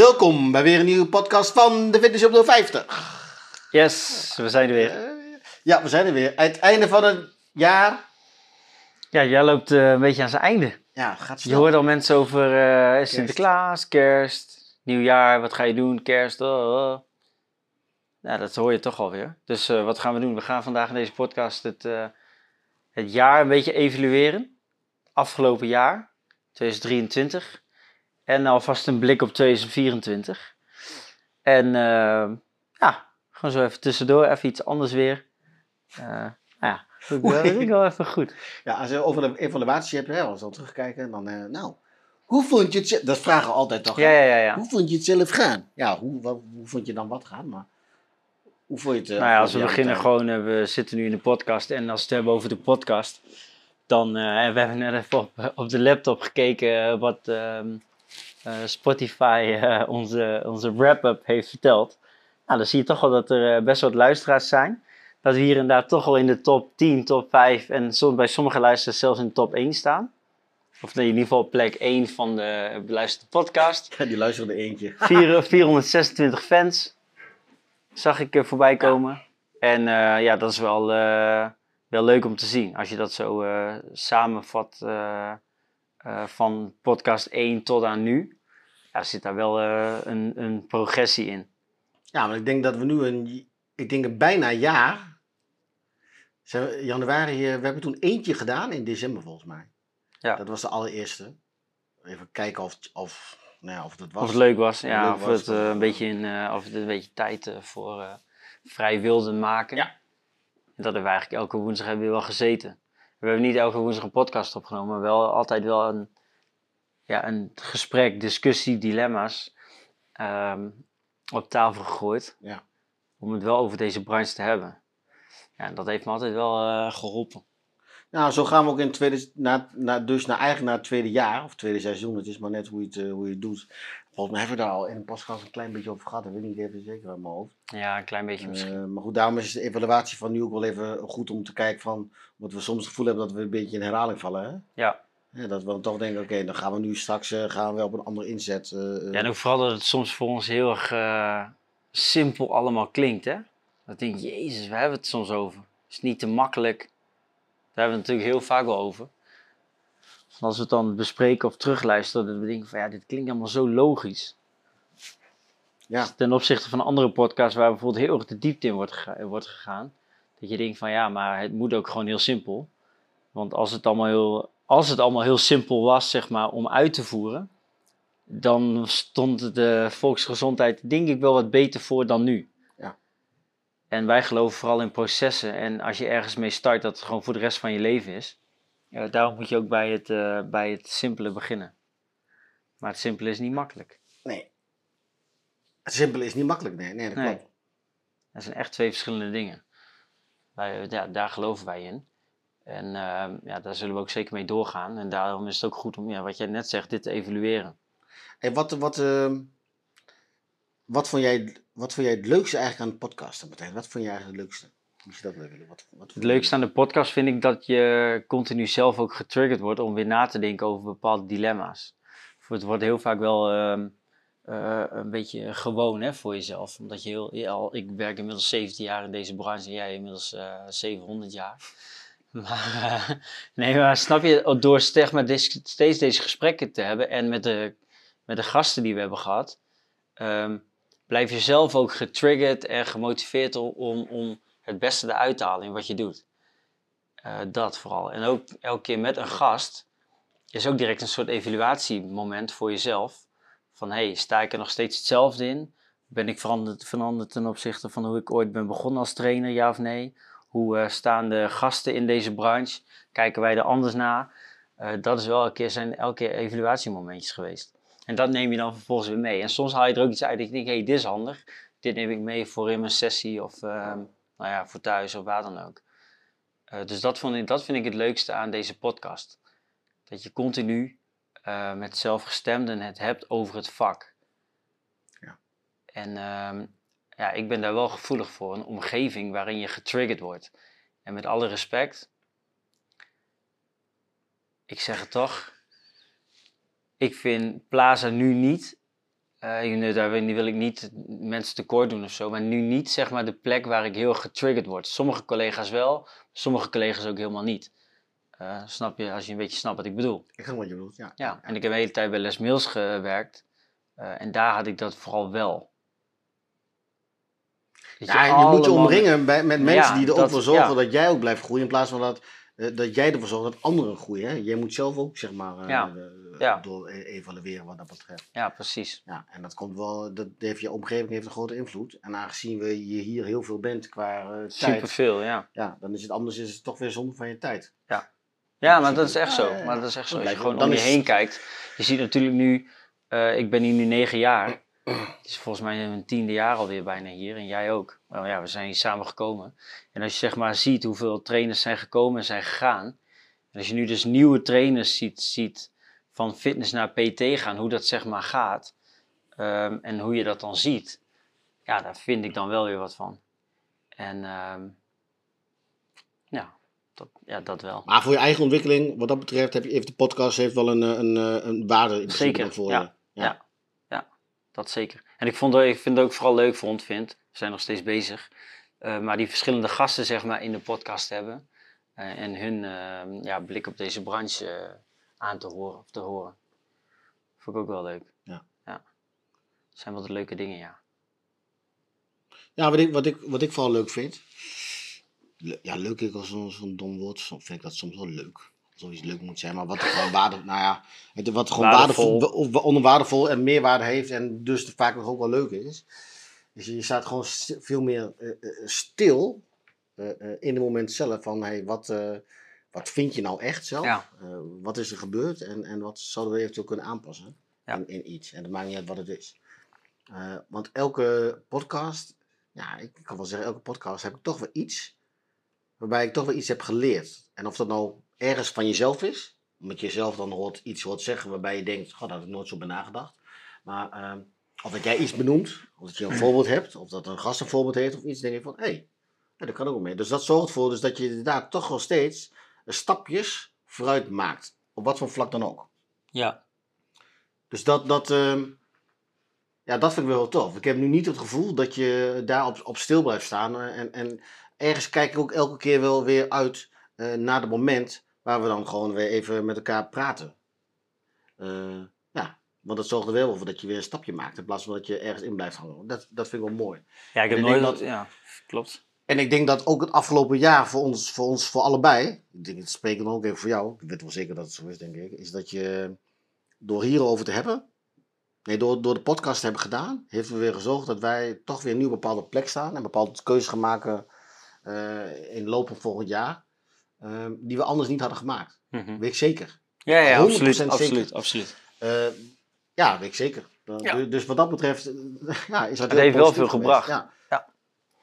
Welkom bij weer een nieuwe podcast van de Fitness op 50. Yes, we zijn er weer. Ja, we zijn er weer. Het einde van het jaar. Ja, jij loopt uh, een beetje aan zijn einde. Ja, gaat snel. Je hoort al mensen over uh, Sinterklaas, kerst, nieuwjaar, wat ga je doen, kerst. Oh, oh. Ja, dat hoor je toch alweer. Dus wat gaan we doen? We gaan vandaag in deze podcast het, het jaar een beetje evalueren. Afgelopen jaar, 2023. En alvast een blik op 2024. En uh, ja, gewoon zo even tussendoor, even iets anders weer. Uh, nou ja, dat vind ik wel even goed. Ja, als je over de evaluatie hebt, hè, als we terugkijken, dan uh, nou, hoe vond je het zelf? Dat vragen we altijd toch? Ja, ja, ja, ja. Hoe vond je het zelf gaan? Ja, hoe, wat, hoe vond je dan wat gaan? Maar hoe vond je het? nou ja, als we beginnen gewoon, we zitten nu in de podcast en als we het hebben over de podcast, dan, we hebben net even op, op de laptop gekeken wat... Uh, Spotify uh, onze, onze wrap-up heeft verteld. Nou, dan zie je toch wel dat er uh, best wat luisteraars zijn. Dat we hier inderdaad toch al in de top 10, top 5 en soms, bij sommige luisteraars zelfs in de top 1 staan. Of in ieder geval plek 1 van de beluisterde podcast. Ja, die luisterde eentje. 4, 426 fans zag ik voorbij komen. Ja. En ja, dat is wel, wel leuk om te zien. Als je dat zo samenvat uh, van podcast 1 tot aan nu, ja, zit daar wel uh, een, een progressie in. Ja, maar ik denk dat we nu een, ik denk een bijna jaar, januari, we hebben toen eentje gedaan in december volgens mij. Ja. Dat was de allereerste. Even kijken of, of, nou ja, of het was. Of het leuk was, ja. Of, was, het, een beetje in, uh, of het een beetje tijd voor vrij wilde maken. Ja. En dat hebben we eigenlijk elke woensdag hebben we wel gezeten. We hebben niet elke woensdag een podcast opgenomen, maar wel altijd wel een, ja, een gesprek, discussie, dilemma's um, op tafel gegooid. Ja. Om het wel over deze branche te hebben. Ja, en dat heeft me altijd wel uh, geholpen. Nou, zo gaan we ook in het tweede, na, na, dus naar, eigenlijk naar het tweede jaar, of tweede seizoen. Het is maar net hoe je het, uh, hoe je het doet. Volgens mij hebben we daar al in een podcast een klein beetje over gehad. Dat weet ik niet even zeker uit mijn hoofd. Ja, een klein beetje misschien. Uh, maar goed, daarom is de evaluatie van nu ook wel even goed om te kijken van... Omdat we soms het gevoel hebben dat we een beetje in herhaling vallen, hè? Ja. ja dat we dan toch denken, oké, okay, dan gaan we nu straks uh, gaan we op een andere inzet. ja, en ook vooral dat het soms voor ons heel erg simpel allemaal klinkt, hè? Dat denk je, jezus, we hebben het soms over. Het is niet te makkelijk. Daar hebben we het natuurlijk heel vaak wel over. En als we het dan bespreken of terugluisteren, denken we van ja, dit klinkt allemaal zo logisch. Ja. Dus ten opzichte van andere podcasts waar bijvoorbeeld heel erg de diepte in wordt, wordt gegaan. Dat je denkt van ja, maar het moet ook gewoon heel simpel. Want als het allemaal heel, als het allemaal heel simpel was, zeg maar, om uit te voeren, dan stond de volksgezondheid denk ik wel wat beter voor dan nu. Ja. En wij geloven vooral in processen. En als je ergens mee start, dat het gewoon voor de rest van je leven is. Ja, daarom moet je ook bij het, uh, bij het simpele beginnen. Maar het simpele is niet makkelijk. Nee. Het simpele is niet makkelijk, nee. Nee, dat Nee. klopt. Dat zijn echt twee verschillende dingen. Wij, ja, daar geloven wij in. En uh, ja, daar zullen we ook zeker mee doorgaan. En daarom is het ook goed om, ja, wat jij net zegt, dit te evalueren. En wat, wat, uh, wat, vond jij, wat vond jij het leukste eigenlijk aan de podcast? Wat vond jij eigenlijk het leukste? Moet je dat willen? Wat, Het leukste aan de podcast vind ik dat je continu zelf ook getriggerd wordt om weer na te denken over bepaalde dilemma's. Het wordt heel vaak wel uh, uh, een beetje gewoon hè, voor jezelf. Omdat je heel, al, ik werk inmiddels 17 jaar in deze branche en jij inmiddels uh, 700 jaar. Maar, nee, maar snap je, door steeds, steeds deze gesprekken te hebben en met de, met de gasten die we hebben gehad, um, blijf je zelf ook getriggerd en gemotiveerd om, om het beste eruit halen in wat je doet. Uh, dat vooral. En ook elke keer met een gast is ook direct een soort evaluatiemoment voor jezelf. Van hey, sta ik er nog steeds hetzelfde in? Ben ik veranderd, veranderd ten opzichte van hoe ik ooit ben begonnen als trainer, ja of nee? Hoe uh, staan de gasten in deze branche? Kijken wij er anders naar? Uh, dat is wel elke keer, zijn elke keer evaluatiemomentjes geweest. En dat neem je dan vervolgens weer mee. En soms haal je er ook iets uit dat je denkt, hey, dit is handig. Dit neem ik mee voor in mijn sessie of uh, nou ja, voor thuis of waar dan ook. Uh, dus dat, vond ik, dat vind ik het leukste aan deze podcast. Dat je continu uh, met zelfgestemden het hebt over het vak. Ja. En uh, ja, ik ben daar wel gevoelig voor. Een omgeving waarin je getriggerd wordt. En met alle respect, ik zeg het toch, ik vind Plaza nu niet Eh, daar wil ik niet mensen tekort doen of zo, maar nu niet zeg maar de plek waar ik heel getriggerd word. Sommige collega's wel, sommige collega's ook helemaal niet. Eh, snap je, als je een beetje snapt wat ik bedoel. Ik ga wat je bedoelt, ja. Ja, en ik heb de hele tijd bij Les Mills gewerkt. eh, en daar had ik dat vooral wel. Dat Ja, je moet je omringen bij, met mensen Ja, die er ook voor zorgen ja. dat jij ook blijft groeien. In plaats van dat, dat jij ervoor zorgt dat anderen groeien. Hè? Jij moet zelf ook, zeg maar, Ja. Ja. door e- evalueren wat dat betreft. Ja, precies. Ja, en dat komt wel, dat heeft je omgeving heeft een grote invloed. En aangezien we je hier heel veel bent qua eh, tijd, Superveel, ja. ja, dan is het anders is het toch weer zonde van je tijd. Ja, maar dat is echt Ja, zo. ja, ja. Maar dat is echt zo. Als je gewoon om je heen kijkt. Je ziet natuurlijk nu, eh, ik ben hier nu negen jaar. Het is volgens mij mijn tiende jaar alweer bijna hier. En jij ook. Nou ja, we zijn hier samen gekomen. En als je zeg maar ziet hoeveel trainers zijn gekomen en zijn gegaan. En als je nu dus nieuwe trainers ziet, ziet van fitness naar PT gaan, hoe dat zeg maar gaat. ehm, en hoe je dat dan ziet. Ja, daar vind ik dan wel weer wat van. En ehm, ja, dat, ja, dat wel. Maar voor je eigen ontwikkeling, wat dat betreft, heb je even de podcast heeft wel een, eh, een, eh, een waarde in Zeker, voor ja. je. Ja. ja, dat zeker. En ik, vond, ik vind het ook vooral leuk, vond, vind, we zijn nog steeds bezig, eh, maar die verschillende gasten zeg maar in de podcast hebben en hun eh, ja, blik op deze branche aan te horen of te horen. Vond ik ook wel leuk. Ja. ja. Dat zijn wel de leuke dingen, ja. Ja, wat ik, wat ik, wat ik vooral leuk vind. Le- ja, leuk is als zo'n dom woord. Soms vind ik dat soms wel leuk. Alsof iets leuk moet zijn, maar wat gewoon waarde, nou ja, wat gewoon Waardevol. waardevol, of onder waardevol en meerwaarde heeft en dus vaak nog ook wel leuk is. Dus je staat gewoon veel meer eh, eh, stil eh, in het moment zelf van hey, wat, wat vind je nou echt zelf? Ja. Eh, wat is er gebeurd en, en wat zouden we eventueel kunnen aanpassen Ja. in, in iets? En het maakt niet uit wat het is. Eh, want elke podcast, ja, ik kan wel zeggen, elke podcast heb ik toch wel iets waarbij ik toch wel iets heb geleerd. En of dat nou ergens van jezelf is, omdat je zelf dan hoort, iets hoort zeggen waarbij je denkt, god, daar had ik nooit zo bij nagedacht. Maar ehm, of dat jij iets benoemt, of dat je een voorbeeld hebt, of dat een gast een voorbeeld heeft of iets, denk je van, hé, hey, ja, dat kan ook mee. Dus dat zorgt ervoor dus dat je inderdaad toch wel steeds stapjes vooruit maakt. Op wat voor vlak dan ook. Ja, Dus dat, dat, ehm, ja, dat vind ik wel heel tof. Ik heb nu niet het gevoel dat je daar op, op stil blijft staan. eh, En, en ergens kijk ik ook elke keer wel weer uit eh, naar het moment waar we dan gewoon weer even met elkaar praten. Eh, ja, want dat zorgt er wel voor dat je weer een stapje maakt in plaats van dat je ergens in blijft hangen. Dat, dat vind ik wel mooi. ja ik heb nooit dat- Ja, klopt. En ik denk dat ook het afgelopen jaar voor ons, voor ons, voor allebei, ik denk, het spreek ik dan ook even voor jou, ik weet wel zeker dat het zo is, denk ik, is dat je door hierover te hebben, nee, door, door de podcast te hebben gedaan, heeft er weer gezorgd dat wij toch weer een nieuwe bepaalde plek staan en bepaalde keuzes gaan maken eh, in loop van volgend jaar, eh, die we anders niet hadden gemaakt. Mhm. Weet ik zeker. Ja, ja, 100% absoluut, zeker. absoluut, absoluut. Eh, ja, weet ik zeker. Ja. Dus- wat dat betreft, ja, is dat Het heeft wel veel geweest. gebracht. Ja.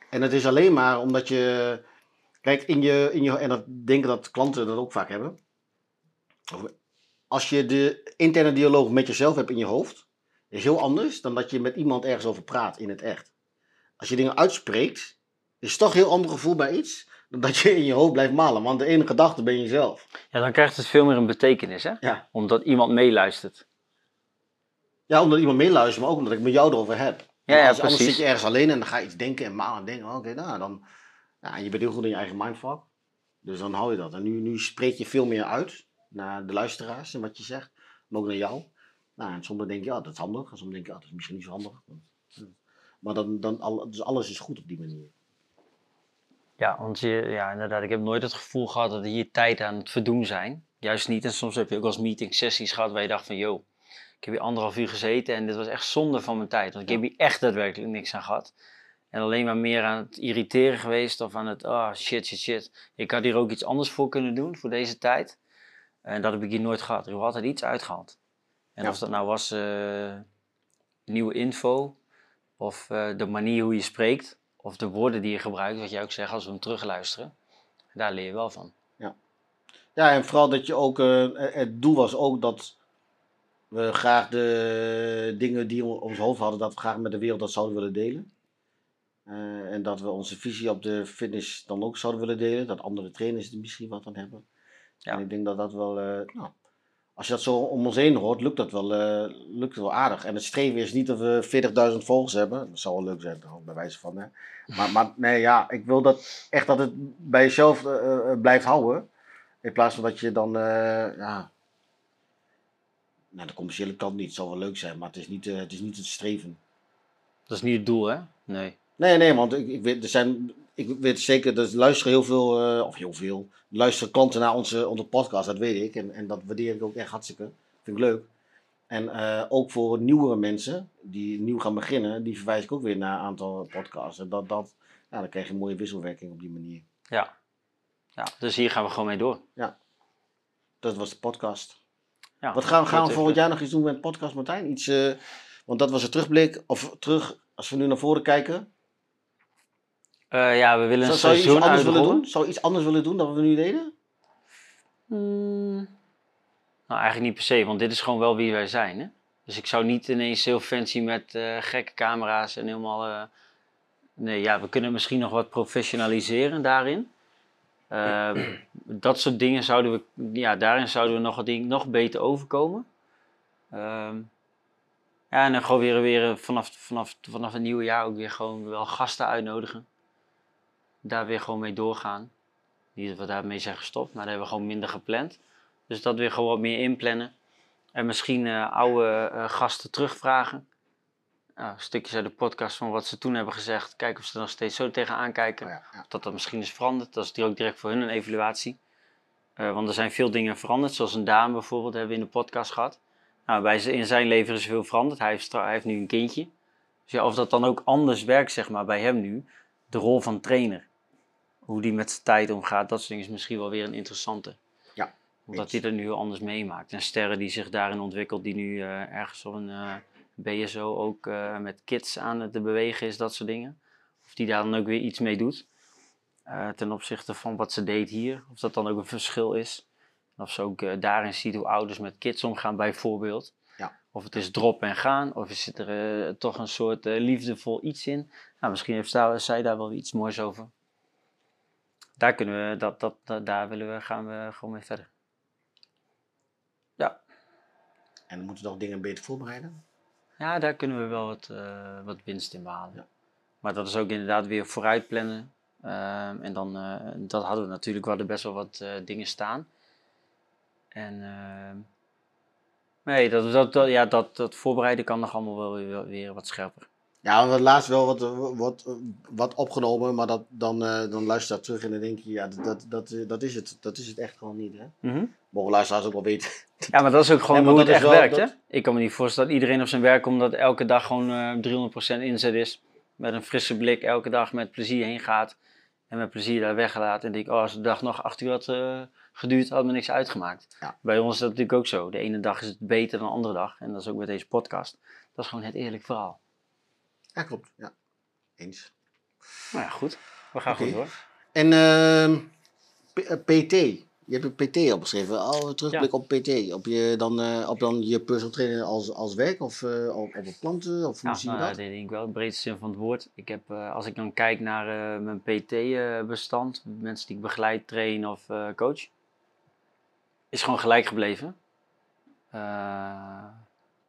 En het is alleen maar omdat je, kijk, in je, in je en dat denk ik dat klanten dat ook vaak hebben. Als je de interne dialoog met jezelf hebt in je hoofd, is heel anders dan dat je met iemand ergens over praat in het echt. Als je dingen uitspreekt, is het toch een heel ander gevoel bij iets dan dat je in je hoofd blijft malen. Want de ene gedachte ben je zelf. Ja, dan krijgt het veel meer een betekenis, hè? Ja. Omdat iemand meeluistert. Ja, omdat iemand meeluistert, maar ook omdat ik met jou erover heb. Ja, ja, als, anders precies. zit je ergens alleen en dan ga je iets denken en malen en denken. Oké, nou dan. Ja, en je bent heel goed in je eigen mindfuck. Dus dan hou je dat. En nu, nu spreek je veel meer uit naar de luisteraars en wat je zegt. Maar ook naar jou. Nou, en soms denk je, ja, dat is handig. En soms denk je, ja, dat is misschien niet zo handig. Maar dan, dan dus alles is goed op die manier. Ja, want je, ja, inderdaad, ik heb nooit het gevoel gehad dat we hier tijd aan het verdoen zijn. Juist niet. En soms heb je ook als meeting sessies gehad waar je dacht van, yo, ik heb hier anderhalf uur gezeten en dit was echt zonde van mijn tijd. Want ik heb hier echt daadwerkelijk niks aan gehad. En alleen maar meer aan het irriteren geweest of aan het, ah, shit, shit, shit. Ik had hier ook iets anders voor kunnen doen voor deze tijd. En dat heb ik hier nooit gehad. Ik heb altijd iets uitgehaald. En Ja. of dat nou was eh, nieuwe info, of eh, de manier hoe je spreekt, of de woorden die je gebruikt, wat jij ook zegt als we hem terugluisteren. Daar leer je wel van. Ja, en vooral dat je ook, eh, het doel was ook dat we graag de dingen die we ons hoofd hadden, dat we graag met de wereld dat zouden willen delen. Eh, en dat we onze visie op de fitness dan ook zouden willen delen. Dat andere trainers er misschien wat aan hebben. Ja. En ik denk dat dat wel, nou, als je dat zo om ons heen hoort, lukt dat wel, eh, lukt het wel aardig. En het streven is niet dat we 40.000 volgers hebben. Dat zou wel leuk zijn, bij wijze van. Hè. Maar, maar nee, ja, ik wil dat echt dat het bij jezelf blijft houden. In plaats van dat je dan, ja. Nou, de commerciële kant niet, het zal wel leuk zijn, maar het is niet, eh, het, is niet het streven. Dat is niet het doel, hè? Nee. Nee, nee, want ik, ik weet, er zijn, ik weet zeker, er luisteren heel veel, eh, of heel veel, luisteren klanten naar onze, onze podcast, dat weet ik. En, en dat waardeer ik ook echt hartstikke. Vind ik leuk. En eh, ook voor nieuwere mensen die nieuw gaan beginnen, die verwijs ik ook weer naar een aantal podcasts. En dat, dat, ja, dan krijg je een mooie wisselwerking op die manier. Ja. ja. Dus hier gaan we gewoon mee door. Dat was de podcast. Ja, Wat gaan, gaan we volgend jaar nog iets doen met podcast, Martijn? Iets, eh, want dat was een terugblik, of terug, als we nu naar voren kijken. Eh, ja, we willen een Zou, zou je iets seizoen anders willen doen? Zou je iets anders willen doen dan we nu deden? Hmm. Nou, eigenlijk niet per se, want dit is gewoon wel wie wij zijn. Hè? Dus ik zou niet ineens heel fancy met eh, gekke camera's en helemaal. eh, Nee, ja, we kunnen misschien nog wat professionaliseren daarin. Ehm, dat soort dingen zouden we, ja, daarin zouden we nog dingen nog beter overkomen. Ehm, ja, en dan gewoon weer, weer vanaf, vanaf, vanaf het nieuwe jaar ook weer gewoon wel gasten uitnodigen. Daar weer gewoon mee doorgaan. Niet dat we daarmee zijn gestopt, maar daar hebben we gewoon minder gepland. Dus dat weer gewoon wat meer inplannen. En misschien eh, oude eh, gasten terugvragen. Nou, stukjes uit de podcast van wat ze toen hebben gezegd. Kijken of ze er nog steeds zo tegenaan kijken. Oh ja, ja. Dat dat misschien is veranderd. Dat is ook direct voor hun een evaluatie. Eh, want er zijn veel dingen veranderd. Zoals een dame bijvoorbeeld hebben we in de podcast gehad. Nou, bij in zijn leven is er veel veranderd. Hij heeft, hij heeft nu een kindje. Dus ja, of dat dan ook anders werkt zeg maar, bij hem nu. De rol van trainer. Hoe die met zijn tijd omgaat. Dat soort dingen is misschien wel weer een interessante. Ja, Omdat hij dat nu heel anders meemaakt. En sterren die zich daarin ontwikkelt. Die nu eh, ergens op een eh, BSO ook eh, met kids aan het bewegen is. Dat soort dingen. Of die daar dan ook weer iets mee doet. eh, ten opzichte van wat ze deed hier. Of dat dan ook een verschil is. En of ze ook eh, daarin ziet hoe ouders met kids omgaan bijvoorbeeld. Ja. Of het is drop en gaan. Of zit er toch een soort liefdevol iets in. Nou, misschien heeft zij, zij daar wel iets moois over. Daar kunnen we, dat, dat, dat- daar willen we, gaan we gewoon mee verder. Ja. En dan moeten we nog dingen beter voorbereiden. Ja, daar kunnen we wel wat, eh, wat winst in behalen. Ja. Maar dat is ook inderdaad weer vooruit plannen. Ehm, en dan, eh, dat hadden we natuurlijk, we hadden best wel wat eh, dingen staan. En ehm, nee, dat, dat, dat, ja, dat, dat voorbereiden kan nog allemaal wel weer, weer wat scherper. Ja, we hebben laatst wel wat, wat, wat opgenomen, maar dat, dan, eh, dan luister je dat terug en dan denk je, ja, dat, dat, dat, dat, is, het, dat is het echt gewoon niet. Hè? Mogen luisteraars ook wel weten. Ja, maar dat is ook gewoon Nee, hoe het echt wel- werkt, dat- hè? Ik kan me niet voorstellen dat iedereen op zijn werk, omdat elke dag gewoon eh 300% inzet is, met een frisse blik, elke dag met plezier heen gaat en met plezier daar weglaat. En denk, oh, als de dag nog acht uur had eh, geduurd, had me niks uitgemaakt. Ja. Bij ons is dat natuurlijk ook zo. De ene dag is het beter dan de andere dag. En dat is ook met deze podcast. Dat is gewoon het eerlijk verhaal. Ja, klopt. Ja. Eens. Nou ja, goed. We gaan goed door. En ehm, P- eh, PT. Je hebt een PT opgeschreven. Al terugblik op PT. Op, je, dan, eh, op dan je personal trainer als, als werk of eh, op, op planten? Of hoe Ja, zie nou, je dat? dat denk ik wel, in de breedste zin van het woord. Ik heb, als ik dan kijk naar mijn PT-bestand, mensen die ik begeleid, train of coach, is gewoon gelijk gebleven.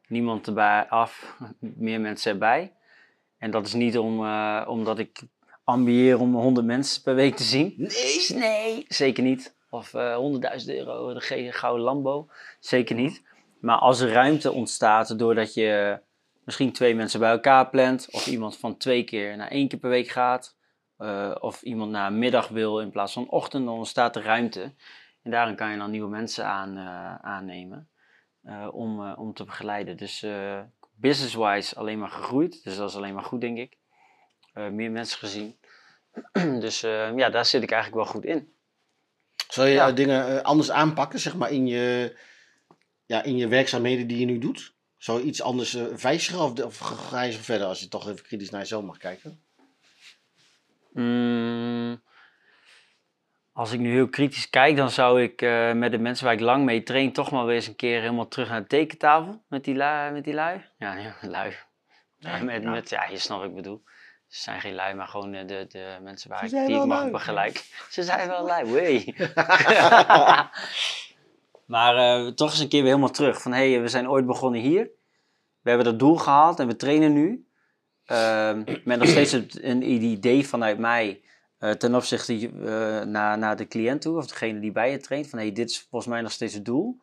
Niemand erbij af, meer mensen erbij. En dat is niet om, eh, omdat ik ambieer om 100 mensen per week te zien. Nee! Nee, zeker niet. Of eh 100.000 euro, de gouden Lambo. Zeker niet. Maar als er ruimte ontstaat doordat je misschien twee mensen bij elkaar plant. Of iemand van twee keer naar één keer per week gaat. eh, of iemand naar middag wil in plaats van ochtend. Dan ontstaat er ruimte. En daarin kan je dan nieuwe mensen aan, aannemen. om, om te begeleiden. Dus business-wise alleen maar gegroeid. Dus dat is alleen maar goed denk ik. Eh, meer mensen gezien. dus eh, ja, daar zit ik eigenlijk wel goed in. Zou je Ja. eh, dingen anders aanpakken, zeg maar, in je, ja, in je werkzaamheden die je nu doet? Zou je iets anders wijzigen of, of ga je zo verder als je toch even kritisch naar jezelf mag kijken? Mm, als ik nu heel kritisch kijk, dan zou ik eh, met de mensen waar ik lang mee train toch maar weer eens een keer helemaal terug naar de tekentafel met die lui. Met die lui. Ja, ja lui. Nee, met, ja. Met, ja, je snapt wat ik bedoel. Ze zijn geen lui, maar gewoon eh, de, de mensen waar ik, die ik mag lui. begeleiden. Ze zijn wel lui, wee. Maar eh, toch eens een keer weer helemaal terug. Van hé, hey, we zijn ooit begonnen hier. We hebben dat doel gehaald en we trainen nu. Ehm, met nog steeds een, een idee vanuit mij eh, ten opzichte uh, naar, de cliënt toe, of degene die bij je traint. Van hey, dit is volgens mij nog steeds het doel.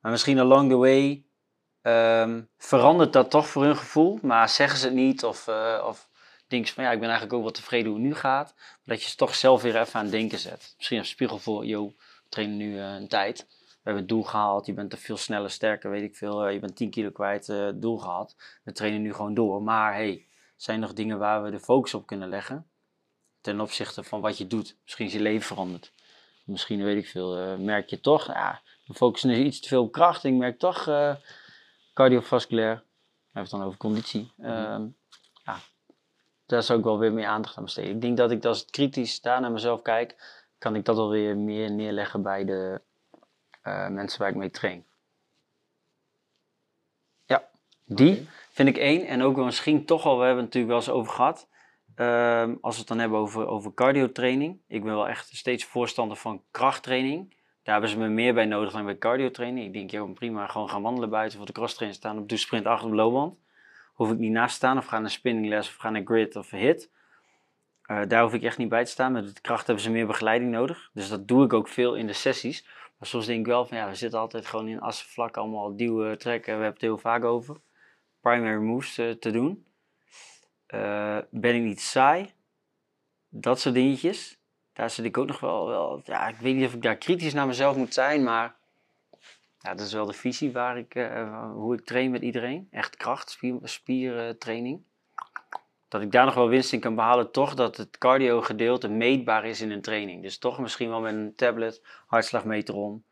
Maar misschien along the way ehm, verandert dat toch voor hun gevoel. Maar zeggen ze het niet of, uh, of denken ze van ja, ik ben eigenlijk ook wel tevreden hoe het nu gaat. Dat je ze toch zelf weer even aan het denken zet. Misschien een spiegel voor, yo, we trainen nu een tijd we hebben het doel gehaald, je bent er veel sneller, sterker, weet ik veel, je bent 10 kilo kwijt, uh, doel gehad. We trainen nu gewoon door. Maar hey, zijn er nog dingen waar we de focus op kunnen leggen? Ten opzichte van wat je doet. Misschien is je leven veranderd. Misschien, weet ik veel, uh, merk je toch, ja, we focussen nu iets te veel op kracht. Ik merk toch uh, cardiovasculair, we hebben het dan over conditie. Mm -hmm. ja, daar zou ik wel weer meer aandacht aan besteden. Ik denk dat ik als ik kritisch daar naar mezelf kijk, kan ik dat wel weer meer neerleggen bij de uh, mensen waar ik mee train. Ja, die okay. vind ik één. En ook wel misschien toch al, we hebben het natuurlijk wel eens over gehad. Uh, als we het dan hebben over, over cardio training. Ik ben wel echt steeds voorstander van krachttraining. Daar hebben ze me meer bij nodig dan bij cardio training. Ik denk, joh, prima, gewoon gaan wandelen buiten voor de cross training staan op de sprint achter op loopband. Hoef ik niet naast te staan of ga naar spinningles of ga naar grid of hit. Uh, daar hoef ik echt niet bij te staan. Met de kracht hebben ze meer begeleiding nodig. Dus dat doe ik ook veel in de sessies. Maar soms denk ik wel van ja, we zitten altijd gewoon in assenvlak allemaal duwen, trekken. We hebben het heel vaak over. Primary moves uh, te doen. Uh, ben ik niet saai? Dat soort dingetjes. Daar zit ik ook nog wel, wel. Ja, ik weet niet of ik daar kritisch naar mezelf moet zijn, maar. Ja, dat is wel de visie waar ik, uh, hoe ik train met iedereen. Echt kracht, spier, spiertraining. Dat ik daar nog wel winst in kan behalen, toch dat het cardio gedeelte meetbaar is in een training. Dus toch misschien wel met een tablet, hartslagmeter om.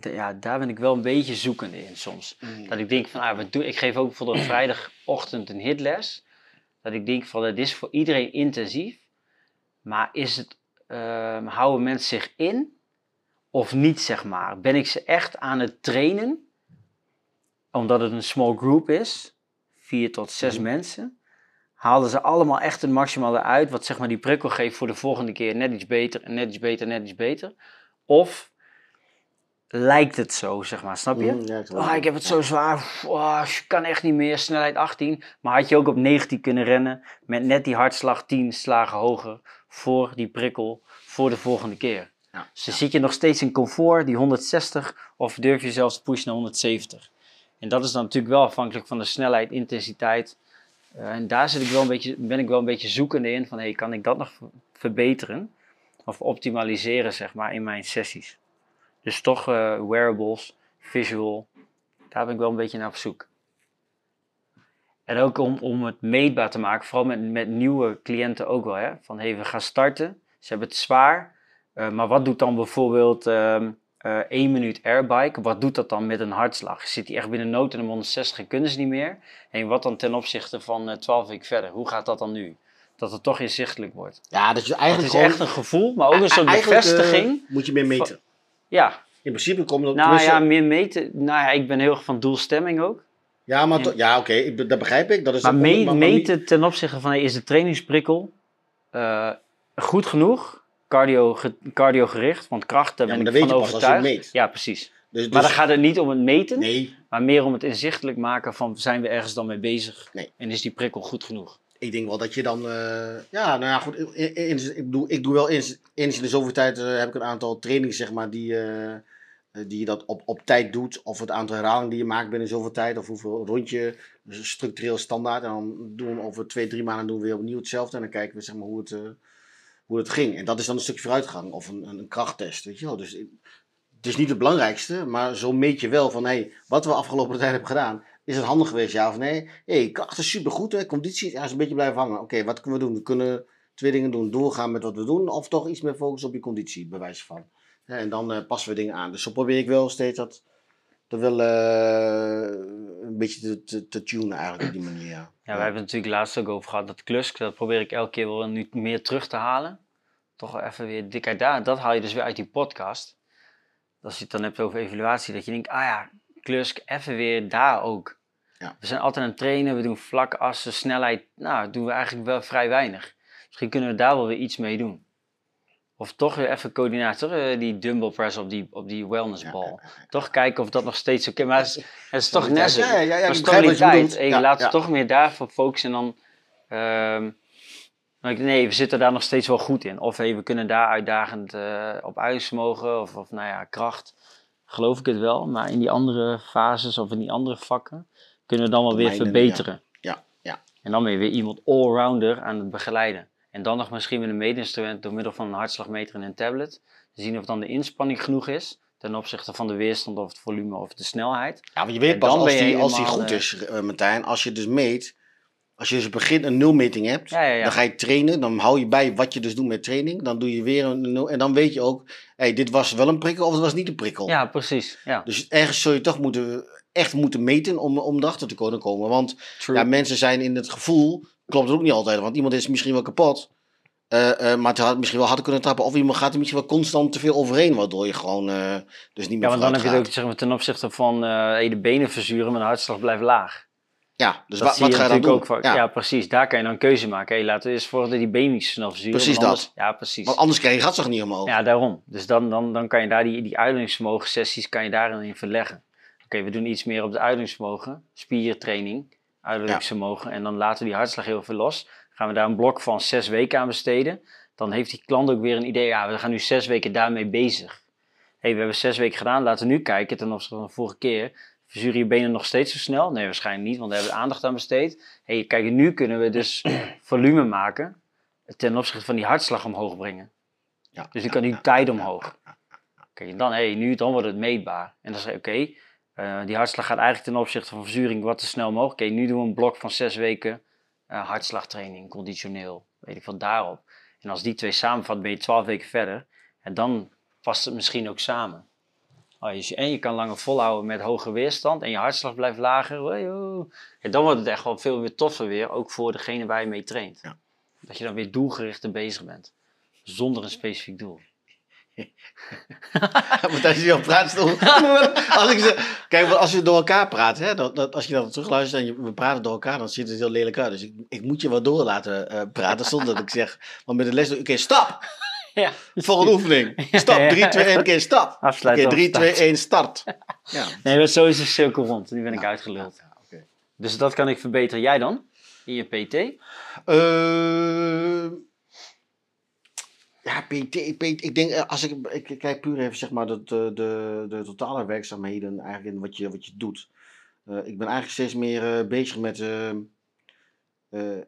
Ja, daar ben ik wel een beetje zoekende in soms. Mm. Dat ik denk van, ah, wat doe, ik geef ook bijvoorbeeld op vrijdagochtend een hitles. Dat ik denk van, dat is voor iedereen intensief. Maar is het, uh, houden mensen zich in of niet, zeg maar? Ben ik ze echt aan het trainen? Omdat het een small group is, vier tot zes mm. mensen haalden ze allemaal echt het maximale uit, wat zeg maar die prikkel geeft voor de volgende keer net iets beter en net iets beter, net iets beter. Of lijkt het zo, zeg maar, snap je? Mm, ja, oh, ik heb het zo zwaar, oh, je kan echt niet meer, snelheid 18. Maar had je ook op 19 kunnen rennen met net die hartslag 10 slagen hoger voor die prikkel voor de volgende keer. Ja, dus dan zit je nog steeds in comfort, die 160, of durf je zelfs te pushen naar 170. En dat is dan natuurlijk wel afhankelijk van de snelheid, intensiteit uh, en daar zit ik wel een beetje, ben ik wel een beetje zoekende in van hey, kan ik dat nog verbeteren of optimaliseren zeg maar in mijn sessies. Dus toch uh, wearables, visual, daar ben ik wel een beetje naar op zoek. En ook om, om het meetbaar te maken, vooral met, met nieuwe cliënten ook wel. Hè? Van hey, we gaan starten, ze hebben het zwaar, uh, maar wat doet dan bijvoorbeeld um, uh, 1 minuut airbike, wat doet dat dan met een hartslag? Zit die echt binnen nood en de 160 en kunnen ze niet meer? En wat dan ten opzichte van uh, 12 weken verder? Hoe gaat dat dan nu? Dat het toch inzichtelijk wordt. Ja, dat je eigenlijk het is echt een gevoel, maar ook een soort bevestiging. Moet je meer meten. Ja. In principe komt dat... Nou ja, meer meten. Nou ja, ik ben heel erg van doelstemming ook. Ja, maar ja, ja oké, okay, dat begrijp ik. Dat is maar, maar meten ten opzichte van, is de trainingsprikkel uh, goed genoeg? cardio, cardio gericht, want kracht, daar ben ik van overtuigd. Ja, precies. Dus, maar dan dus- gaat het niet om het meten, nee. maar meer om het inzichtelijk maken van zijn we ergens dan mee bezig nee. en is die prikkel goed genoeg. Ik denk wel dat je dan, uh, ja, nou ja, goed, in, ik, bedoel, ik doe wel eens, in de zoveel tijd uh, heb ik een aantal trainingen, zeg maar, die, uh, die je dat op, op tijd doet, of het aantal herhalingen die je maakt binnen zoveel tijd, of hoeveel rondje, dus structureel standaard, en dan doen we over twee, drie maanden doen we weer opnieuw hetzelfde, en dan kijken we, zeg maar, hoe het hoe het ging. En dat is dan een stukje vooruitgang of een, een krachttest, weet je wel. Dus het is niet het belangrijkste, maar zo meet je wel van, hé, hey, wat we afgelopen tijd hebben gedaan, is het handig geweest, ja of nee? Hey, kracht is supergoed, hè, conditie is een beetje blijven hangen. Oké, wat kunnen we doen? We kunnen twee dingen doen, doorgaan met wat we doen, of toch iets meer focussen op je conditie, bij wijze van. en dan uh, passen we dingen aan. Dus zo probeer ik wel steeds dat te willen uh, een beetje te, te, tunen eigenlijk op die manier. Ja. ja, we hebben het natuurlijk laatst ook over gehad, dat klusk, dat probeer ik elke keer wel nu meer terug te halen toch wel even weer dik uit daar. Dat haal je dus weer uit die podcast. Als je het dan hebt over evaluatie, dat je denkt, ah ja, Klusk, even weer daar ook. Ja. We zijn altijd aan het trainen, we doen vlak assen, snelheid. Nou, doen we eigenlijk wel vrij weinig. Misschien kunnen we daar wel weer iets mee doen. Of toch weer even coördinatie, toch eh, die dumbbell press op die, op die wellnessbal. Ja, ja, ja. Toch kijken of dat nog steeds oké Maar het is, het is toch net zo. Ja, ja, ja, maar ik begrijp wat je stabiliteit. bedoelt. En je Ja, laat ja. het toch meer daarvoor focussen en dan... ehm, nee, we zitten daar nog steeds wel goed in. Of hey, we kunnen daar uitdagend eh, op uitsmogen of, of nou ja, kracht. Geloof ik het wel. Maar in die andere fases of in die andere vakken kunnen we dan wel weer verbeteren. Ja, ja. En dan ben je weer iemand allrounder aan het begeleiden. En dan nog misschien met een meetinstrument door middel van een hartslagmeter en een tablet. Zien of dan de inspanning genoeg is. Ten opzichte van de weerstand of het volume of de snelheid. Ja, want je weet En pas als die, als die goed eh, is, eh, Martijn, als je dus meet, als je dus begin een nulmeting hebt, Ja, ja, ja. dan ga je trainen, dan hou je bij wat je dus doet met training, dan doe je weer een nul en dan weet je ook, hey, dit was wel een prikkel of het was niet een prikkel. Ja, precies. Ja, Dus ergens zul je toch moeten, echt moeten meten om, om erachter te kunnen komen, want true. ja, mensen zijn in het gevoel, klopt het ook niet altijd, want iemand is misschien wel kapot, eh, eh, maar het had misschien wel harder kunnen trappen, of iemand gaat er misschien wel constant te veel overheen, waardoor je gewoon eh, dus niet meer ja, want dan heb je het ook zeg maar, ten opzichte van hey, de benen verzuren, maar de hartslag blijft laag. Ja, dus wat je ga je dan doen? ook vaak. Ja. precies. Daar kan je dan een keuze maken. Hey, laten we eerst voor dat die zo snel verzuren. Precies anders- dat. Ja, precies. Want anders krijg je hartslag niet omhoog. Ja, daarom. Dus dan, dan, dan kan je daar die, die uithoudingsvermogen sessies kan je daarin in verleggen. Oké, we doen iets meer op de uithoudingsvermogen, spiertraining, uithoudingsvermogen. En dan laten we die hartslag heel veel los. Gaan we daar een blok van zes weken aan besteden. Dan heeft die klant ook weer een idee, ja, we gaan nu zes weken daarmee bezig. hey, we hebben zes weken gedaan, laten we nu kijken ten opzichte van de vorige keer. Verzuren je benen nog steeds zo snel? Nee, waarschijnlijk niet, want daar hebben we aandacht aan besteed. hey, kijk, nu kunnen we dus volume maken ten opzichte van die hartslag omhoog brengen. Ja, Dus dan kan die tijd omhoog. Kijk, en dan, hey, nu dan wordt het meetbaar. En dan zeg je, oké, eh, die hartslag gaat eigenlijk ten opzichte van verzuring wat te snel mogelijk. Oké, nu doen we een blok van zes weken eh, hartslagtraining, conditioneel. Weet ik wat daarop. En als die twee samenvat, ben je twaalf weken verder. En dan past het misschien ook samen. Oh, je, en je kan langer volhouden met hoge weerstand en je hartslag blijft lager. Dan wordt het echt wel veel weer toffer weer, ook voor degene waar je mee traint. Ja. Dat je dan weer doelgerichter bezig bent. Zonder een specifiek doel. Als je op praatstoel. als ik zeg, kijk, als we door elkaar praten, hè, dat, dat, als je dan terugluistert en je, we praten door elkaar, dan ziet het heel lelijk uit. Dus ik, ik moet je wel door laten eh, praten zonder dat ik zeg. Want met de les, oké, stap! Ja. Volgende oefening. Stap, 3, 2, 1, oké, stap. Oké, Afsluiten. 3, of 2, start. 1, start. Ja. Nee, maar zo is de cirkel rond. Nu ben ik uitgeluld. Dus dat kan ik verbeteren. Jij dan? In je PT? Eh, ja, PT, PT, ik denk, eh, als ik, ik kijk puur even zeg maar de, de, de, de totale werkzaamheden eigenlijk in wat je, wat je doet. Eh, ik ben eigenlijk steeds meer eh, bezig met eh, eh,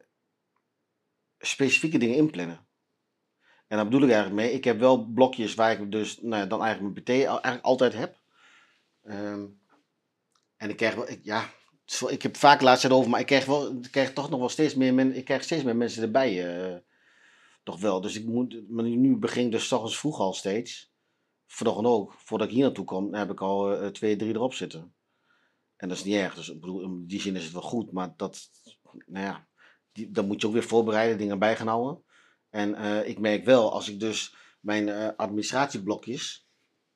specifieke dingen inplannen. En daar bedoel ik eigenlijk mee. Ik heb wel blokjes waar ik dus nou ja, dan eigenlijk mijn al- eigenlijk altijd heb. Ehm, en ik krijg wel, ja, ik heb vaak laatst over, maar ik krijg, wel, ik krijg toch nog wel steeds meer, men, ik krijg steeds meer mensen erbij. eh, toch wel. Dus ik moet, maar nu begin ik dus 's ochtends vroeg al steeds. Vanochtend ook. Voordat ik hier naartoe kom, heb ik al eh, twee, drie erop zitten. En dat is niet erg. Dus ik bedoel, in die zin is het wel goed. Maar dat, nou ja, die, dan moet je ook weer voorbereiden, dingen bij gaan houden. En eh, ik merk wel, als ik dus mijn eh, administratieblokjes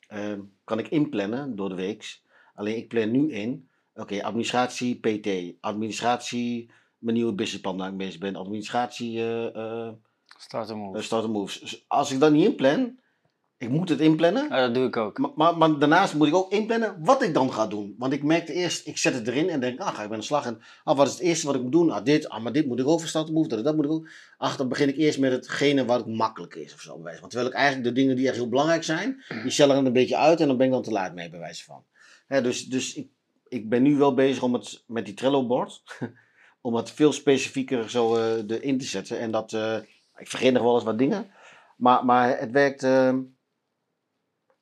eh, kan ik inplannen door de week. Alleen ik plan nu in, oké, administratie PT, administratie mijn nieuwe businessplan waar ik bezig ben, administratie eh Start hem op. eh, start moves. Dus als ik dat niet inplan, ik moet het inplannen. Ja, dat doe ik ook. Maar, maar, maar daarnaast moet ik ook inplannen wat ik dan ga doen. Want ik merkte eerst, ik zet het erin en denk, ah, ga ik aan de slag. En ah, wat is het eerste wat ik moet doen? Ah, dit, ah, maar dit moet ik over starten move, dat, dat moet ik ook. Ach, dan begin ik eerst met hetgene wat makkelijk is of zo. bij wijze van. Terwijl ik eigenlijk de dingen die echt heel belangrijk zijn, die stellen er een beetje uit en dan ben ik dan te laat mee, bij wijze van. Hè, dus dus ik, ik ben nu wel bezig om het met die Trello-bord, om het veel specifieker zo eh, erin te zetten. En dat, eh, ik vergeet nog wel eens wat dingen, maar, maar het werkt... eh,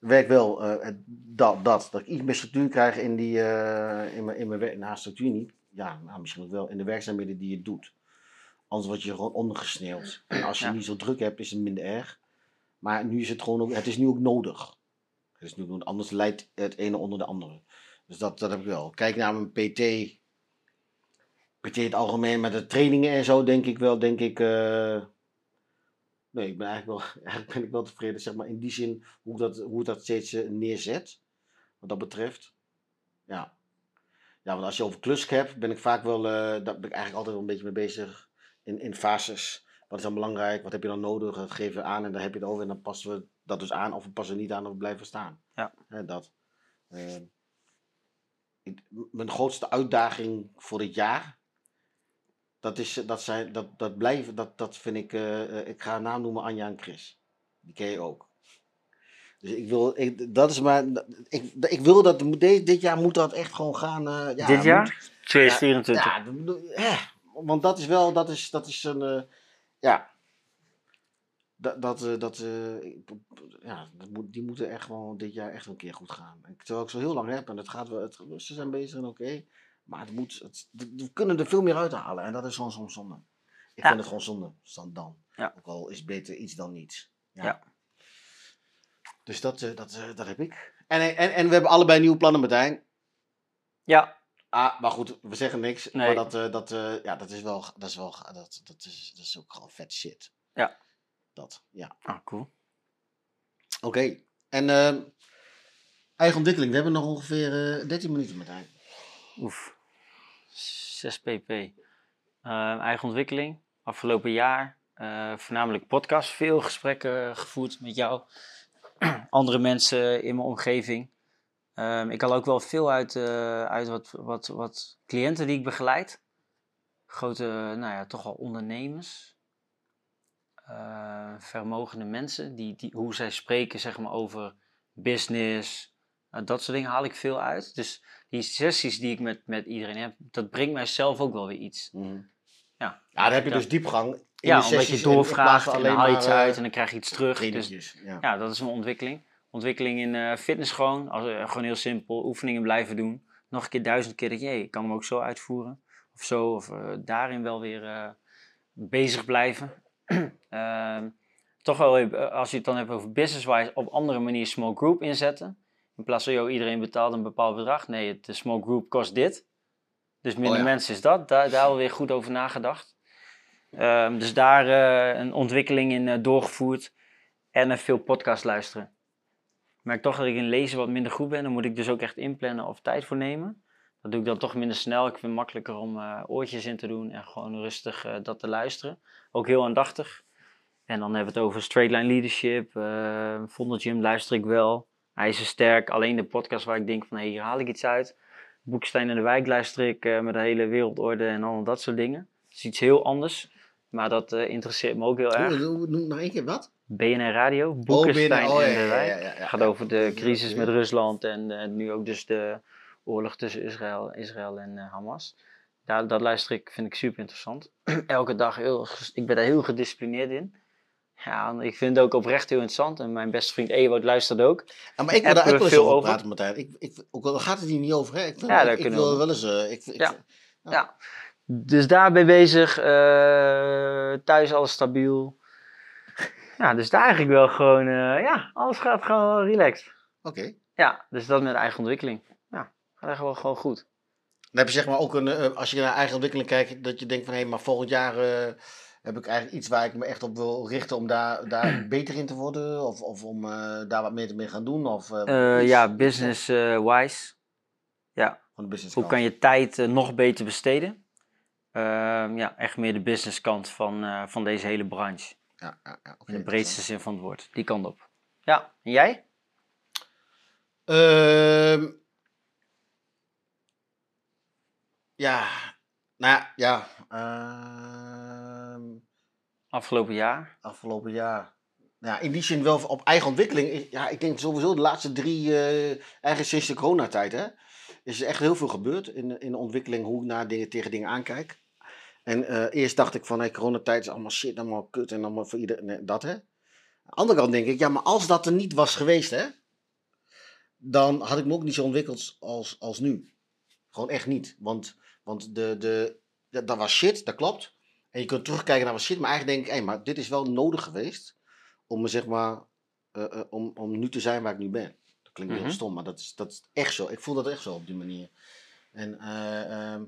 werkt wel eh, dat, dat, dat ik iets meer structuur krijg in, die, eh, in mijn, in mijn werk. Nou, structuur niet. Ja, nou, misschien ook wel in de werkzaamheden die je doet. Anders word je gewoon ondergesneeuwd. En als je Ja. niet zo druk hebt, is het minder erg. Maar nu is het gewoon ook, het is nu ook nodig. Het is nu, ook- anders leidt het ene onder de andere. Dus dat, dat heb ik wel. Kijk naar mijn PT. PT in het algemeen met de trainingen en zo, denk ik wel, denk ik. eh, Nee, ik ben eigenlijk wel, eigenlijk ben ik wel tevreden, zeg maar, in die zin hoe dat, hoe dat steeds eh, neerzet. Wat dat betreft. Ja. Ja, want als je over klus hebt, ben ik vaak wel, eh daar ben ik eigenlijk altijd wel een beetje mee bezig in, in fases. Wat is dan belangrijk? Wat heb je dan nodig? Dat geven we aan en dan heb je het over en dan passen we dat dus aan of we passen niet aan of we blijven staan. Ja. Dat. Ehm, ik- mijn grootste uitdaging voor dit jaar, dat, is, dat, zijn, dat, dat blijven, dat, dat vind ik, eh, eh, ik ga een naam noemen Anja en Chris. Die ken je ook. Dus ik wil, ik, dat is maar, ik, ik wil dat, dit, dit jaar moet dat echt gewoon gaan. eh, ja, Dit jaar? moet- 2024. ja, hè, want dat is wel, dat is, dat is een, eh, ja, dat, dat, eh, dat, eh, ja, dat moet, die moeten echt gewoon dit jaar echt een keer goed gaan. Terwijl ik zo heel lang heb en het gaat wel, het, ze zijn bezig en oké, maar het moet, het, we kunnen er veel meer uithalen en dat is gewoon soms zonde. Ik Ja. vind het gewoon zonde, dan. dan. Ja. Ook al is beter iets dan niets. Ja. Ja. Dus dat, eh, dat, eh, dat heb ik. En, en, en we hebben allebei nieuwe plannen, Martijn. Ja, Ah, maar goed, we zeggen niks. Nee. Maar dat, eh, dat, eh, ja, dat is wel, dat is wel, dat, dat, is, dat is ook gewoon vet shit. Ja. Dat, ja. ah, cool. Oké. En ehm, eigen ontwikkeling. We hebben nog ongeveer eh 13 minuten hij. Oef. 6 pp. Eh, eigen ontwikkeling. Afgelopen jaar. eh, voornamelijk podcast. Veel gesprekken gevoerd met jou. Andere mensen in mijn omgeving. Ehm, ik haal ook wel veel uit, eh, uit wat, wat, wat cliënten die ik begeleid. Grote, nou ja, toch wel ondernemers. Eh, vermogende mensen. Die, die, hoe zij spreken zeg maar, over business. Eh, dat soort dingen haal ik veel uit. Dus die sessies die ik met, met iedereen heb, dat brengt mijzelf ook wel weer iets. Ja, Mhm. Ja, dan heb je Ja. dus diepgang. In ja de omdat je doorvraagt en dan haal je iets maar, eh, uit en dan krijg je iets terug. Dus ja. ja, dat is mijn ontwikkeling. Ontwikkeling in eh, fitness gewoon. Als, eh, gewoon heel simpel. Oefeningen blijven doen. Nog een keer duizend keer dat je, ik kan hem ook zo uitvoeren. Of zo. Of daarin wel weer bezig blijven. Ehm, toch wel, als je het dan hebt over business-wise, op andere manier small group inzetten. In plaats van, joh, iedereen betaalt een bepaald bedrag. Nee, het, de small group kost dit. Dus minder Oh ja. mensen is dat. Daar, daar alweer goed over nagedacht. Ehm, dus daar eh, een ontwikkeling in eh, doorgevoerd. En eh, veel podcast luisteren. Ik merk toch dat ik in lezen wat minder goed ben. Dan moet ik dus ook echt inplannen of tijd voor nemen. Dat doe ik dan toch minder snel. Ik vind het makkelijker om eh, oortjes in te doen en gewoon rustig dat te luisteren. Ook heel aandachtig. En dan hebben we het over straight line leadership. eh Vondel Gym luister ik wel. IJzersterk. Alleen de podcast waar ik denk van hey, hier haal ik iets uit. Boekstein in de Wijk luister ik eh, met de hele wereldorde en al dat soort dingen. Dat is iets heel anders. Maar dat eh, interesseert me ook heel erg. Noem nog één keer wat? BNR Radio, Boekenstein binnen- oh, en ja, de Wijk. ja, ja, ja. gaat over de crisis met Rusland en eh, nu ook dus de oorlog tussen Israël, Israël en Hamas. Daar, dat luister ik, vind ik super interessant. Elke dag heel, ik ben daar heel gedisciplineerd in. Ja, ik vind het ook oprecht heel interessant. En mijn beste vriend Ewout luistert ook. Ja, maar ik wil daar ook wel veel over praten, Martijn. Ik, ik, ook al gaat het hier niet over, hè? Ik, vind, Ja, daar ik, ik kunnen we wil over. wel eens... eh, ik, ik, Ja. Ja. Dus daar ben ik bezig. eh, thuis alles stabiel. Ja, dus daar eigenlijk wel gewoon, eh, ja, alles gaat gewoon relaxed. Oké. Ja, dus dat met eigen ontwikkeling. Ja, gaat echt wel gewoon goed. Dan heb je zeg maar ook een, als je naar eigen ontwikkeling kijkt, dat je denkt van hé, maar volgend jaar heb ik eigenlijk iets waar ik me echt op wil richten om daar, daar beter in te worden of, of om eh, daar wat meer mee gaan doen of eh, Eh, ja, iets, business eh, wise. Ja, business hoe kan je tijd nog beter besteden? Ehm, ja, echt meer de business kant van, van deze hele branche. Ja, ja, ja, In de breedste zin van het woord. Die kant op. Ja, en jij? Ehm, ja, nou ja, ja. Afgelopen jaar? afgelopen jaar. Ja, in die zin wel op eigen ontwikkeling. Ik- Ja, ik denk sowieso de laatste drie, eh eigenlijk sinds de coronatijd, hè, is er echt heel veel gebeurd in, in de ontwikkeling, hoe ik naar dingen, tegen dingen aankijk. En eh, eerst dacht ik van, hey, coronatijd is allemaal shit, allemaal kut en allemaal voor iedereen, dat hè. Aan de andere kant denk ik, ja, maar als dat er niet was geweest, hè, dan had ik me ook niet zo ontwikkeld als, als nu. Gewoon echt niet. Want, want de, de, dat was shit, dat klopt. En je kunt terugkijken naar wat shit, maar eigenlijk denk ik, hé, maar dit is wel nodig geweest om me zeg maar, eh, eh, om, om nu te zijn waar ik nu ben. Dat klinkt heel Mhm. stom, maar dat is, dat is echt zo. Ik voel dat echt zo op die manier. En, eh, ehm,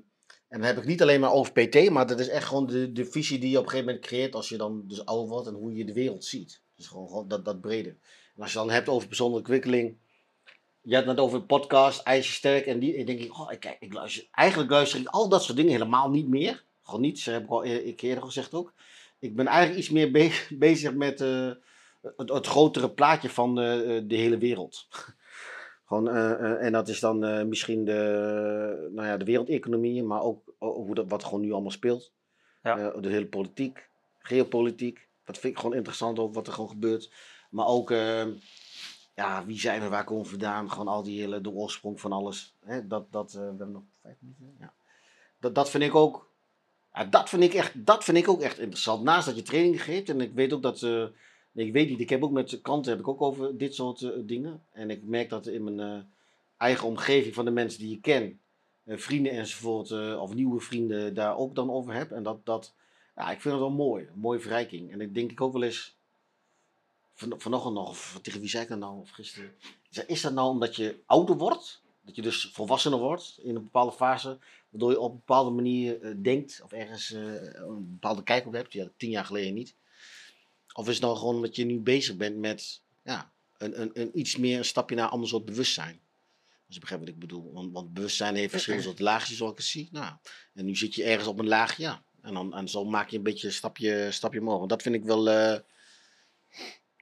en dan heb ik niet alleen maar over PT, maar dat is echt gewoon de, de visie die je op een gegeven moment creëert als je dan dus ouder wordt en hoe je de wereld ziet. Dus gewoon, gewoon dat, dat brede. En als je dan hebt over persoonlijke ontwikkeling, je had het net over een podcast, IJzersterk. En die en denk ik, oh, ik, kijk, ik luister, eigenlijk luister ik al dat soort dingen helemaal niet meer. Gewoon niet, dat heb ik al e- een keer eerder gezegd ook. ik ben eigenlijk iets meer be- bezig met eh, het, het grotere plaatje van eh, eh, de hele wereld. Gewoon, eh, en dat is dan misschien de, nou ja, de wereldeconomie, maar ook hoe dat, wat gewoon nu allemaal speelt. Ja. De hele politiek, geopolitiek. Dat vind ik gewoon interessant ook, wat er gewoon gebeurt. Maar ook, eh, ja, wie zijn we, waar komen we vandaan? Gewoon al die hele, de oorsprong van alles. Hè, dat, dat, we hebben nog vijf minuten. Ja. Dat, dat vind ik ook, ja, dat, vind ik echt, dat vind ik ook echt interessant. Naast dat je training geeft, en ik weet ook dat, eh, ik weet niet, ik heb ook met klanten heb ik ook over dit soort eh, dingen. En ik merk dat in mijn eh, eigen omgeving van de mensen die ik ken, eh, vrienden enzovoort, of nieuwe vrienden, daar ook dan over heb. En dat, dat ja, ik vind het wel mooi, een mooie verrijking. En ik denk ik ook wel eens, van, vanochtend nog, of tegen wie zei ik dat nou, of gisteren. Is dat nou omdat je ouder wordt? Dat je dus volwassener wordt in een bepaalde fase, waardoor je op een bepaalde manier eh, denkt, of ergens eh, een bepaalde kijk op hebt, ja, tien jaar geleden niet. Of is het nou gewoon dat je nu bezig bent met ja, een, een, een iets meer een stapje naar een ander soort bewustzijn? Als je begrijpt wat ik bedoel. Want, want bewustzijn heeft verschillende soorten laagjes, zoals ik zie. Nou, en nu zit je ergens op een laagje. En dan en zo maak je een beetje een stapje, stapje omhoog. Dat vind ik wel. eh,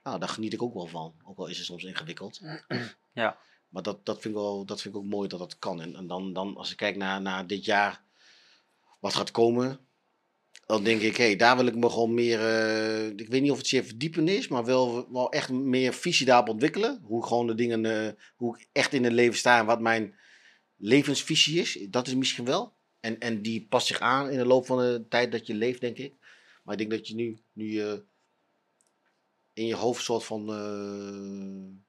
nou, daar geniet ik ook wel van. Ook al is het soms ingewikkeld. Ja. Maar dat, dat, vind ik wel, dat vind ik ook mooi dat dat kan. En, en dan, dan, als ik kijk naar, naar dit jaar, wat gaat komen, dan denk ik, hé, hey, daar wil ik me gewoon meer, eh, ik weet niet of het zeer verdiepen is, maar wel, wel echt meer visie daarop ontwikkelen. Hoe gewoon de dingen, eh, hoe ik echt in het leven sta en wat mijn levensvisie is. Dat is misschien wel. En, en die past zich aan in de loop van de tijd dat je leeft, denk ik. Maar ik denk dat je nu, nu je in je hoofd soort van, eh,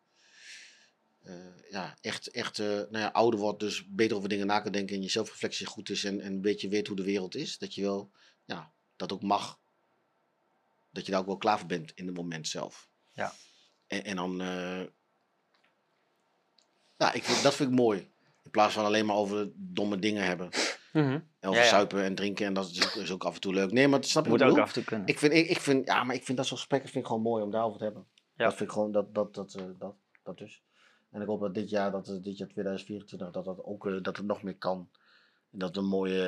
ja, echt, echt eh, nou ja, ouder wordt, dus beter over dingen na kan denken en je zelfreflectie goed is en, en een beetje weet hoe de wereld is. Dat je wel, ja, dat ook mag. Dat je daar ook wel klaar voor bent in het moment zelf. Ja. En, en dan, eh, ja, ik, vind- dat vind ik mooi. In plaats van alleen maar over domme dingen hebben. En over Ja, ja. zuipen en drinken en dat is ook, is ook af en toe leuk. Nee, maar snap je Moet wat ik ook bedoel? af en toe kunnen. Ik vind, ik, ik vind, ja, maar ik vind dat soort gesprekken vind ik gewoon mooi om daarover te hebben. Ja. Dat vind ik gewoon, dat, dat, dat, eh, dat, dat dus. En ik hoop dat dit jaar, dat, dit jaar 2024, dat dat ook, eh, dat het nog meer kan. En dat we, mooie,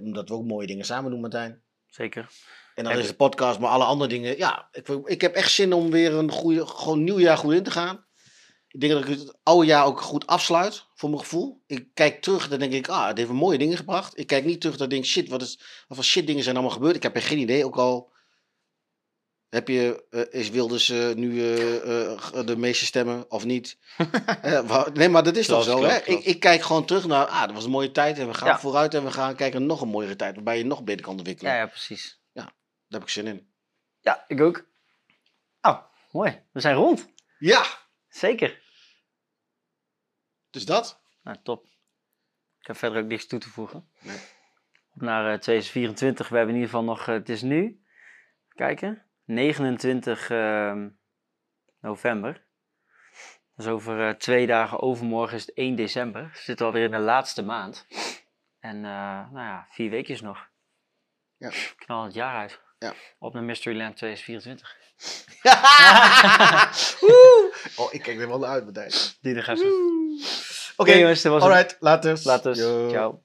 eh, dat we ook mooie dingen samen doen, Martijn. Zeker. En dan is de podcast, maar alle andere dingen. Ja, ik, ik heb echt zin om weer een goede, gewoon nieuw jaar goed in te gaan. Ik denk dat ik het oude jaar ook goed afsluit, voor mijn gevoel. Ik kijk terug, dan denk ik, ah, het heeft mooie dingen gebracht. Ik kijk niet terug, dan denk ik, shit, wat, is, wat voor shit dingen zijn allemaal gebeurd. Ik heb er geen idee, ook al heb je, eh, is Wilders eh, nu eh, de meeste stemmen of niet. Nee, maar dat is toch Klopt, zo, hè? klopt. Ik, ik kijk gewoon terug naar, ah, dat was een mooie tijd en we gaan Ja. vooruit en we gaan kijken naar nog een mooiere tijd, waarbij je nog beter kan ontwikkelen. Ja, ja, precies. Daar heb ik zin in. Ja, ik ook. Oh, mooi. We zijn rond. Ja, Zeker. dus dat. Nou, top. Ik heb verder ook niks toe te voegen. Nee. Op naar eh, 2024. We hebben in ieder geval nog, het is nu, kijken, 29 ehm, november. Dat is over eh, twee dagen, overmorgen is het 1 december. We zitten alweer in de laatste maand. En eh, nou ja, vier weekjes nog. Ja. Knal het jaar uit. Ja. Op naar Mysteryland 2024. Woe! oh, ik kijk er wel naar uit, Martijn. Die nog even. Oké, jongens, dat was alright, later. Later. Ciao.